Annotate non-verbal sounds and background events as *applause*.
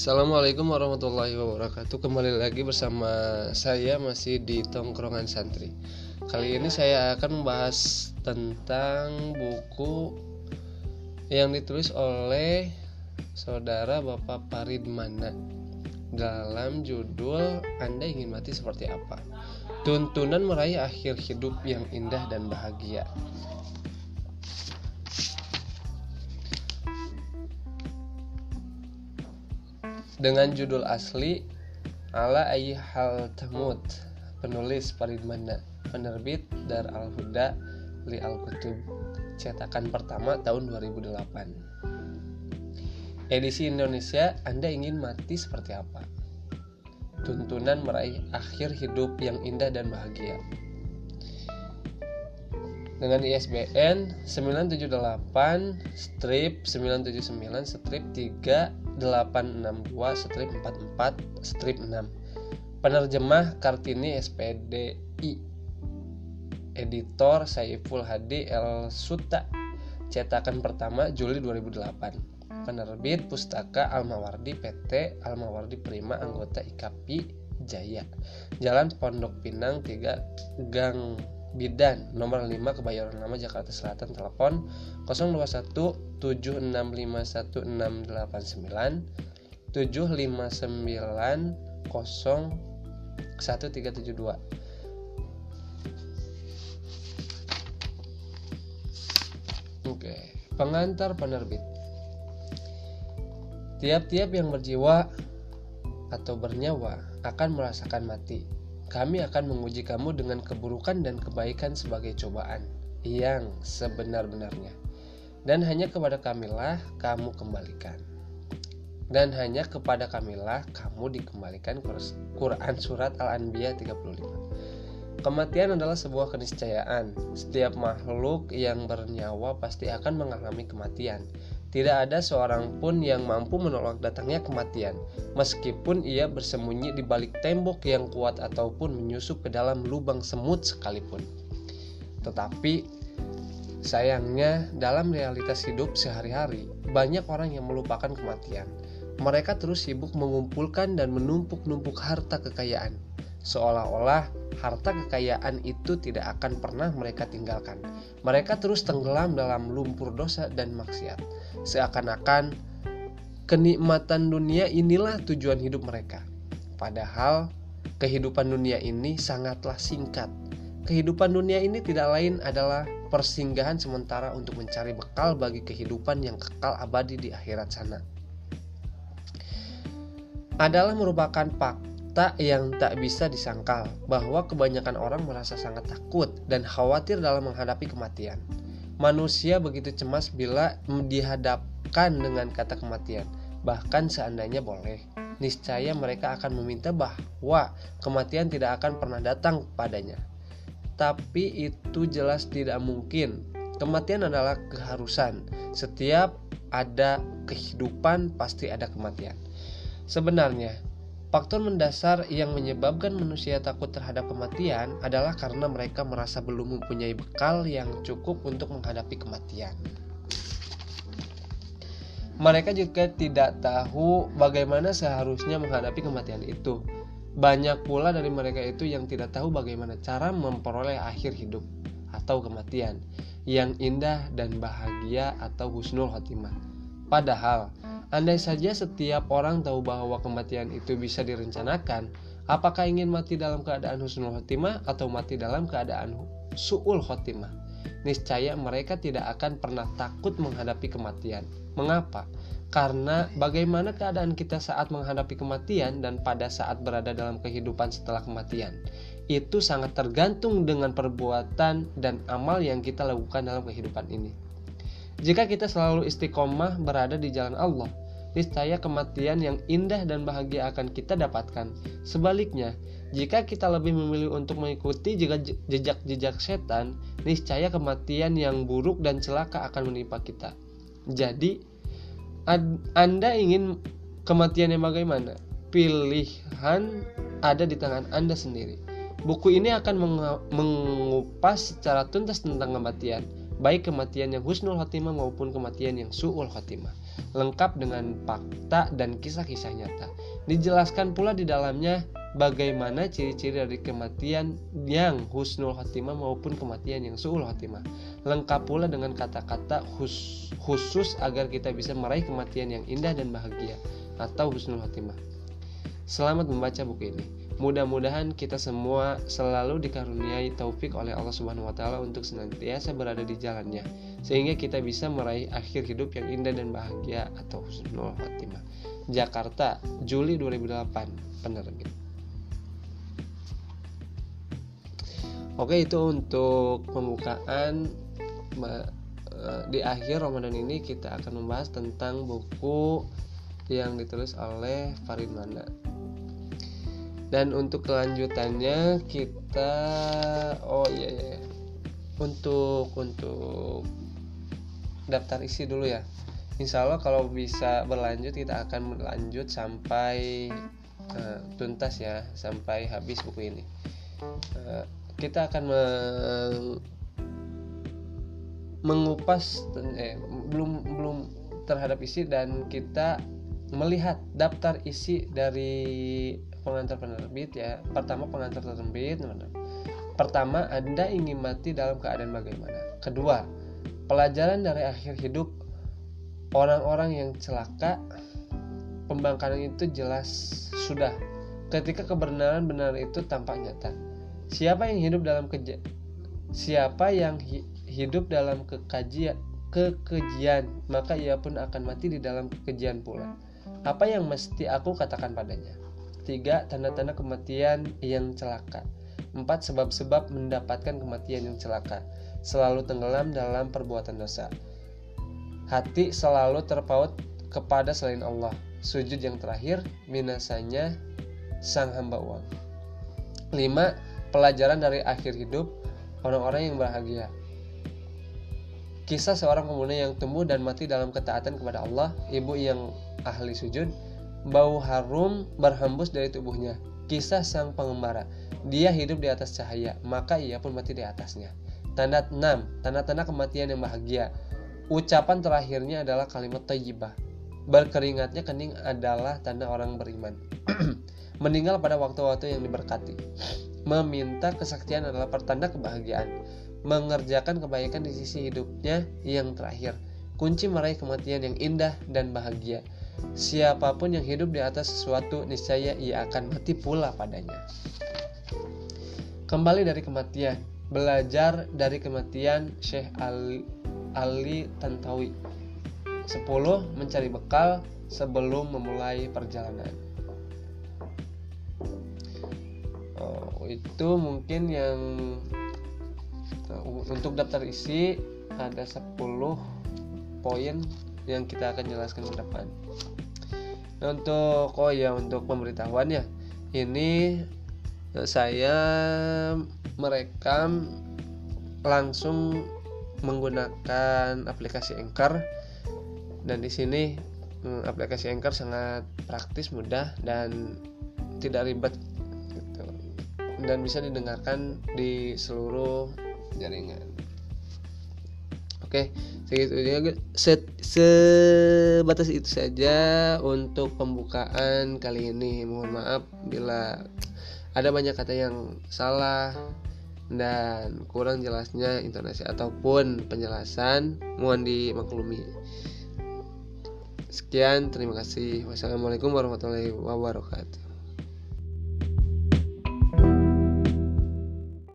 Assalamualaikum warahmatullahi wabarakatuh. Kembali lagi bersama saya masih di Tongkrongan Santri. Kali ini saya akan membahas tentang buku Yang ditulis oleh Saudara Bapak Farid Mana Dalam judul Anda ingin mati seperti apa? Tuntunan meraih akhir hidup yang indah dan bahagia dengan judul asli Ala Ayy Hal Tamut penulis Farid Mana penerbit Dar Al Huda Li Al Kutub cetakan pertama tahun 2008 edisi Indonesia Anda ingin mati seperti apa? Tuntunan meraih akhir hidup yang indah dan bahagia. Dengan ISBN 978 strip 979 strip 3 862 strip 44 strip 6 Penerjemah Kartini SPDI Editor Saiful Hadi El Suta. Cetakan pertama Juli 2008 Penerbit Pustaka Almawardi PT Almawardi Prima Anggota IKAPI Jaya. Jalan Pondok Pinang 3 Gang Bidan nomor 5 Kebayoran Lama Jakarta Selatan telepon 021 7651689 759 01372 Oke, pengantar penerbit. Tiap-tiap yang berjiwa atau bernyawa akan merasakan mati kami akan menguji kamu dengan keburukan dan kebaikan sebagai cobaan yang sebenar-benarnya. Dan hanya kepada kamilah kamu kembalikan. Dan hanya kepada kamilah kamu dikembalikan Quran Surat Al-Anbiya 35 Kematian adalah sebuah keniscayaan Setiap makhluk yang bernyawa pasti akan mengalami kematian tidak ada seorang pun yang mampu menolak datangnya kematian, meskipun ia bersembunyi di balik tembok yang kuat ataupun menyusup ke dalam lubang semut sekalipun. Tetapi sayangnya, dalam realitas hidup sehari-hari, banyak orang yang melupakan kematian. Mereka terus sibuk mengumpulkan dan menumpuk-numpuk harta kekayaan, seolah-olah harta kekayaan itu tidak akan pernah mereka tinggalkan. Mereka terus tenggelam dalam lumpur dosa dan maksiat Seakan-akan kenikmatan dunia inilah tujuan hidup mereka. Padahal kehidupan dunia ini sangatlah singkat. Kehidupan dunia ini tidak lain adalah persinggahan sementara untuk mencari bekal bagi kehidupan yang kekal abadi di akhirat sana. Adalah merupakan fakta yang tak bisa disangkal bahwa kebanyakan orang merasa sangat takut dan khawatir dalam menghadapi kematian. Manusia begitu cemas bila dihadapkan dengan kata kematian. Bahkan seandainya boleh, niscaya mereka akan meminta bahwa kematian tidak akan pernah datang padanya. Tapi itu jelas tidak mungkin. Kematian adalah keharusan. Setiap ada kehidupan pasti ada kematian. Sebenarnya, Faktor mendasar yang menyebabkan manusia takut terhadap kematian adalah karena mereka merasa belum mempunyai bekal yang cukup untuk menghadapi kematian. Mereka juga tidak tahu bagaimana seharusnya menghadapi kematian itu. Banyak pula dari mereka itu yang tidak tahu bagaimana cara memperoleh akhir hidup atau kematian yang indah dan bahagia atau husnul khotimah. Padahal, Andai saja setiap orang tahu bahwa kematian itu bisa direncanakan, apakah ingin mati dalam keadaan husnul khotimah atau mati dalam keadaan su'ul khotimah? Niscaya mereka tidak akan pernah takut menghadapi kematian. Mengapa? Karena bagaimana keadaan kita saat menghadapi kematian dan pada saat berada dalam kehidupan setelah kematian itu sangat tergantung dengan perbuatan dan amal yang kita lakukan dalam kehidupan ini. Jika kita selalu istiqomah berada di jalan Allah, niscaya kematian yang indah dan bahagia akan kita dapatkan. Sebaliknya, jika kita lebih memilih untuk mengikuti jejak-jejak setan, niscaya kematian yang buruk dan celaka akan menimpa kita. Jadi, Anda ingin kematian yang bagaimana? Pilihan ada di tangan Anda sendiri. Buku ini akan mengupas secara tuntas tentang kematian baik kematian yang husnul khotimah maupun kematian yang su'ul khotimah lengkap dengan fakta dan kisah-kisah nyata. Dijelaskan pula di dalamnya bagaimana ciri-ciri dari kematian yang husnul khotimah maupun kematian yang su'ul khotimah lengkap pula dengan kata-kata khus khusus agar kita bisa meraih kematian yang indah dan bahagia atau husnul khotimah selamat membaca buku ini Mudah-mudahan kita semua selalu dikaruniai taufik oleh Allah Subhanahu wa taala untuk senantiasa berada di jalannya sehingga kita bisa meraih akhir hidup yang indah dan bahagia atau husnul khatimah. Jakarta, Juli 2008, penerbit. Oke, itu untuk pembukaan eh, di akhir Ramadan ini kita akan membahas tentang buku yang ditulis oleh Farid Mana dan untuk kelanjutannya kita oh iya, iya iya. Untuk untuk daftar isi dulu ya. Insya Allah kalau bisa berlanjut kita akan berlanjut sampai uh, tuntas ya sampai habis buku ini. Uh, kita akan meng, mengupas eh, belum belum terhadap isi dan kita melihat daftar isi dari pengantar penerbit ya. Pertama pengantar penerbit pertama anda ingin mati dalam keadaan bagaimana? Kedua pelajaran dari akhir hidup. Orang-orang yang celaka pembangkangan itu jelas sudah. Ketika kebenaran benar itu tampak nyata. Siapa yang hidup dalam keja siapa yang hi hidup dalam kekajian kekejian maka ia pun akan mati di dalam kekejian pula. Apa yang mesti aku katakan padanya Tiga, tanda-tanda kematian yang celaka. Empat, sebab-sebab mendapatkan kematian yang celaka. Selalu tenggelam dalam perbuatan dosa. Hati selalu terpaut kepada selain Allah. Sujud yang terakhir, binasanya sang hamba uang. Lima, pelajaran dari akhir hidup orang-orang yang bahagia. Kisah seorang pemuda yang tumbuh dan mati dalam ketaatan kepada Allah, ibu yang ahli sujud, Bau harum berhembus dari tubuhnya. Kisah sang pengembara. Dia hidup di atas cahaya, maka ia pun mati di atasnya. Tanda 6. Tanda-tanda kematian yang bahagia. Ucapan terakhirnya adalah kalimat tayyibah. Berkeringatnya kening adalah tanda orang beriman. *clears throat* Meninggal pada waktu-waktu yang diberkati. Meminta kesaktian adalah pertanda kebahagiaan. Mengerjakan kebaikan di sisi hidupnya yang terakhir. Kunci meraih kematian yang indah dan bahagia. Siapa pun yang hidup di atas sesuatu, niscaya ia akan mati pula padanya. Kembali dari kematian, belajar dari kematian Syekh Ali, Ali Tantawi. 10. Mencari bekal sebelum memulai perjalanan. Oh, itu mungkin yang untuk daftar isi ada 10 poin yang kita akan jelaskan ke depan. Untuk oh ya untuk pemberitahuan ya. Ini eh, saya merekam langsung menggunakan aplikasi Anchor. Dan di sini hmm, aplikasi Anchor sangat praktis mudah dan tidak ribet gitu. dan bisa didengarkan di seluruh jaringan Oke, segitu aja. Set, sebatas itu saja untuk pembukaan kali ini. Mohon maaf bila ada banyak kata yang salah dan kurang jelasnya intonasi ataupun penjelasan mohon dimaklumi. Sekian, terima kasih. Wassalamualaikum warahmatullahi wabarakatuh.